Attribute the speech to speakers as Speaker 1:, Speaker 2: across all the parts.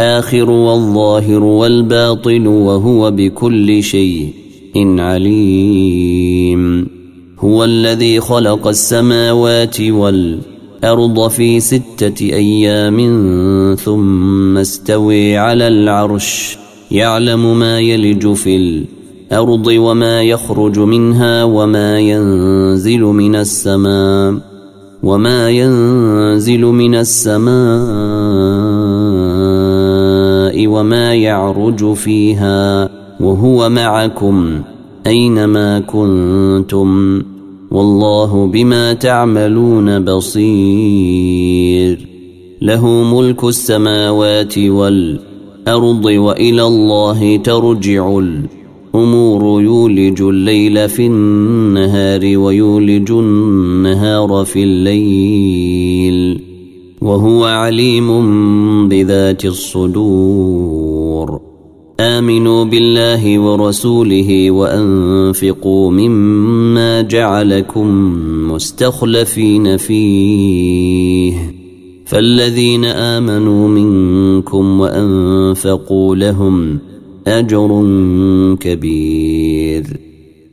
Speaker 1: الآخر والظاهر والباطن وهو بكل شيء إن عليم هو الذي خلق السماوات والأرض في ستة أيام ثم استوي على العرش يعلم ما يلج في الأرض وما يخرج منها وما ينزل من السماء وما ينزل من السماء وما يعرج فيها وهو معكم اينما كنتم والله بما تعملون بصير له ملك السماوات والارض والى الله ترجع الامور يولج الليل في النهار ويولج النهار في الليل وهو عليم بذات الصدور امنوا بالله ورسوله وانفقوا مما جعلكم مستخلفين فيه فالذين امنوا منكم وانفقوا لهم اجر كبير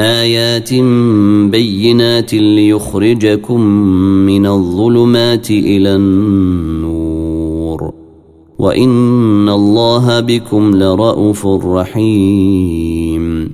Speaker 1: آيات بينات ليخرجكم من الظلمات إلى النور وإن الله بكم لرءوف رحيم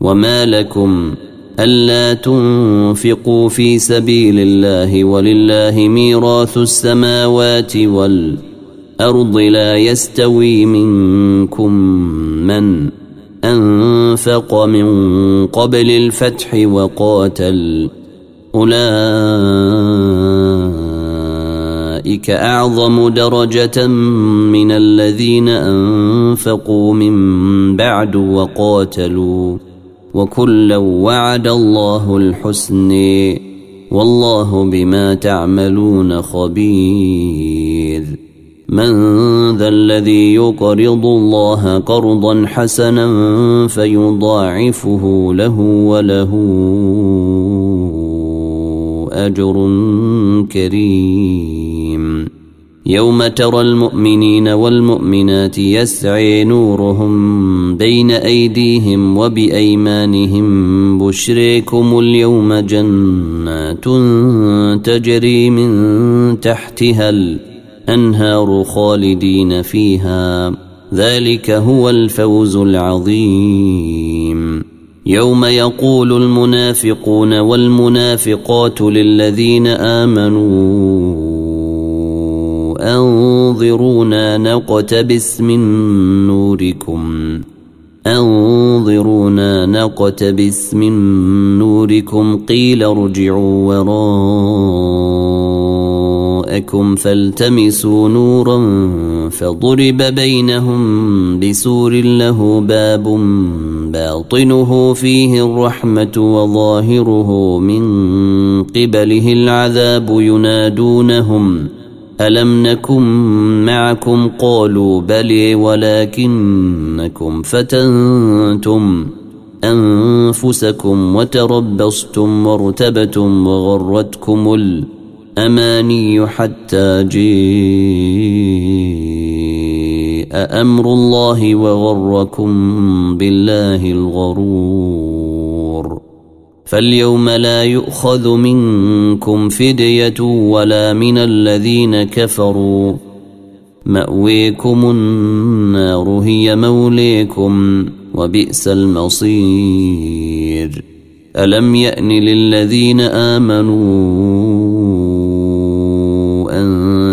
Speaker 1: وما لكم ألا تنفقوا في سبيل الله ولله ميراث السماوات والأرض لا يستوي منكم من أنفق من قبل الفتح وقاتل أولئك أعظم درجة من الذين أنفقوا من بعد وقاتلوا وكلا وعد الله الحسن والله بما تعملون خبير من ذا الذي يقرض الله قرضا حسنا فيضاعفه له وله اجر كريم يوم ترى المؤمنين والمؤمنات يسعي نورهم بين ايديهم وبايمانهم بشريكم اليوم جنات تجري من تحتها الأرض انهار خالدين فيها ذلك هو الفوز العظيم يوم يقول المنافقون والمنافقات للذين امنوا انظرونا نقتبس من نوركم انظرونا نقتبس من نوركم قيل ارجعوا وراء جاءكم فالتمسوا نورا فضرب بينهم بسور له باب باطنه فيه الرحمه وظاهره من قبله العذاب ينادونهم ألم نكن معكم قالوا بلي ولكنكم فتنتم أنفسكم وتربصتم وارتبتم وغرتكم الأرض أماني حتى جيء أمر الله وغركم بالله الغرور فاليوم لا يؤخذ منكم فدية ولا من الذين كفروا مأويكم النار هي موليكم وبئس المصير ألم يأن للذين آمنوا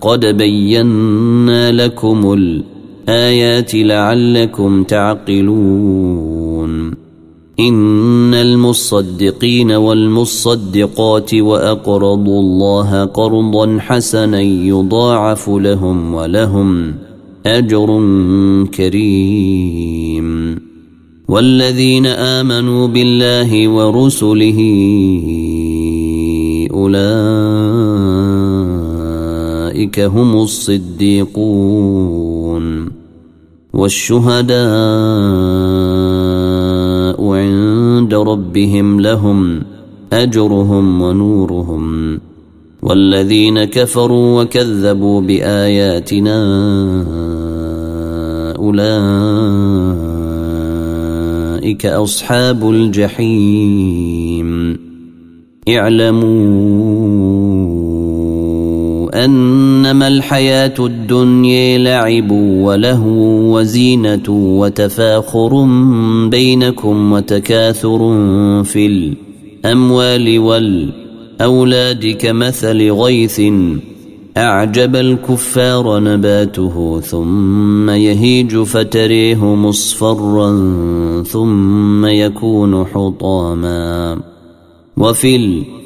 Speaker 1: قد بينا لكم الايات لعلكم تعقلون ان المصدقين والمصدقات واقرضوا الله قرضا حسنا يضاعف لهم ولهم اجر كريم والذين امنوا بالله ورسله اولئك أولئك هم الصديقون والشهداء عند ربهم لهم أجرهم ونورهم والذين كفروا وكذبوا بآياتنا أولئك أصحاب الجحيم اعلمون انما الحياه الدنيا لعب وله وزينه وتفاخر بينكم وتكاثر في الاموال والاولاد كمثل غيث اعجب الكفار نباته ثم يهيج فتريه مصفرا ثم يكون حطاما وفي الأرض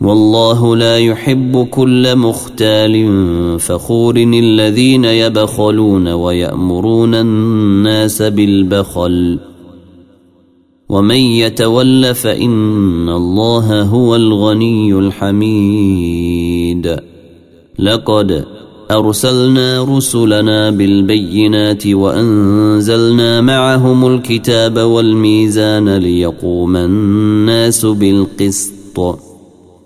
Speaker 1: والله لا يحب كل مختال فخور الذين يبخلون ويأمرون الناس بالبخل ومن يتول فإن الله هو الغني الحميد لقد أرسلنا رسلنا بالبينات وأنزلنا معهم الكتاب والميزان ليقوم الناس بالقسط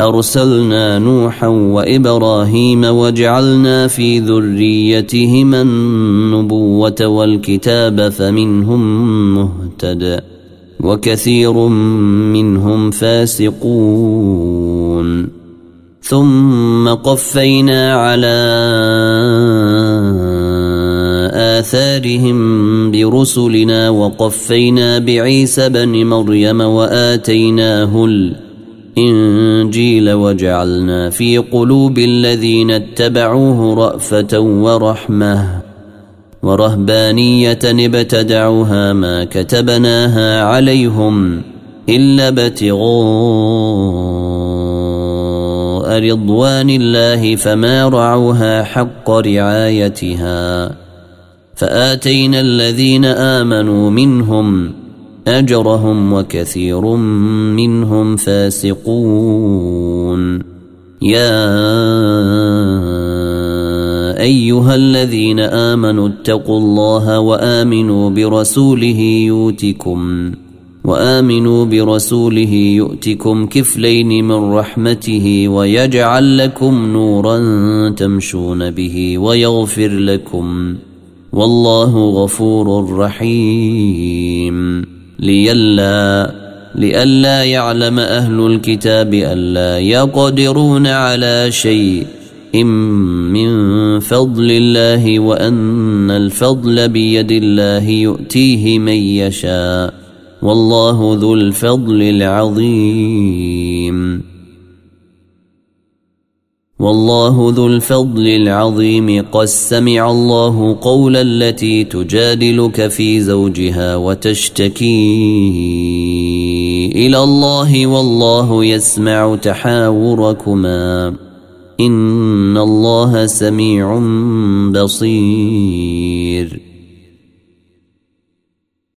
Speaker 1: أرسلنا نوحا وإبراهيم وجعلنا في ذريتهما النبوة والكتاب فمنهم مهتد وكثير منهم فاسقون ثم قفينا على آثارهم برسلنا وقفينا بعيسى بن مريم وآتيناه الأرض الإنجيل وجعلنا في قلوب الذين اتبعوه رأفة ورحمة ورهبانية ابتدعوها ما كتبناها عليهم إلا ابتغاء رضوان الله فما رعوها حق رعايتها فآتينا الذين آمنوا منهم اجرهم وكثير منهم فاسقون يا ايها الذين امنوا اتقوا الله وامنوا برسوله يؤتكم وامنوا برسوله يؤتكم كفلين من رحمته ويجعل لكم نورا تمشون به ويغفر لكم والله غفور رحيم لئلا لئلا يعلم أهل الكتاب ألا يقدرون على شيء إن من فضل الله وأن الفضل بيد الله يؤتيه من يشاء والله ذو الفضل العظيم والله ذو الفضل العظيم قد سمع الله قول التي تجادلك في زوجها وتشتكي الى الله والله يسمع تحاوركما ان الله سميع بصير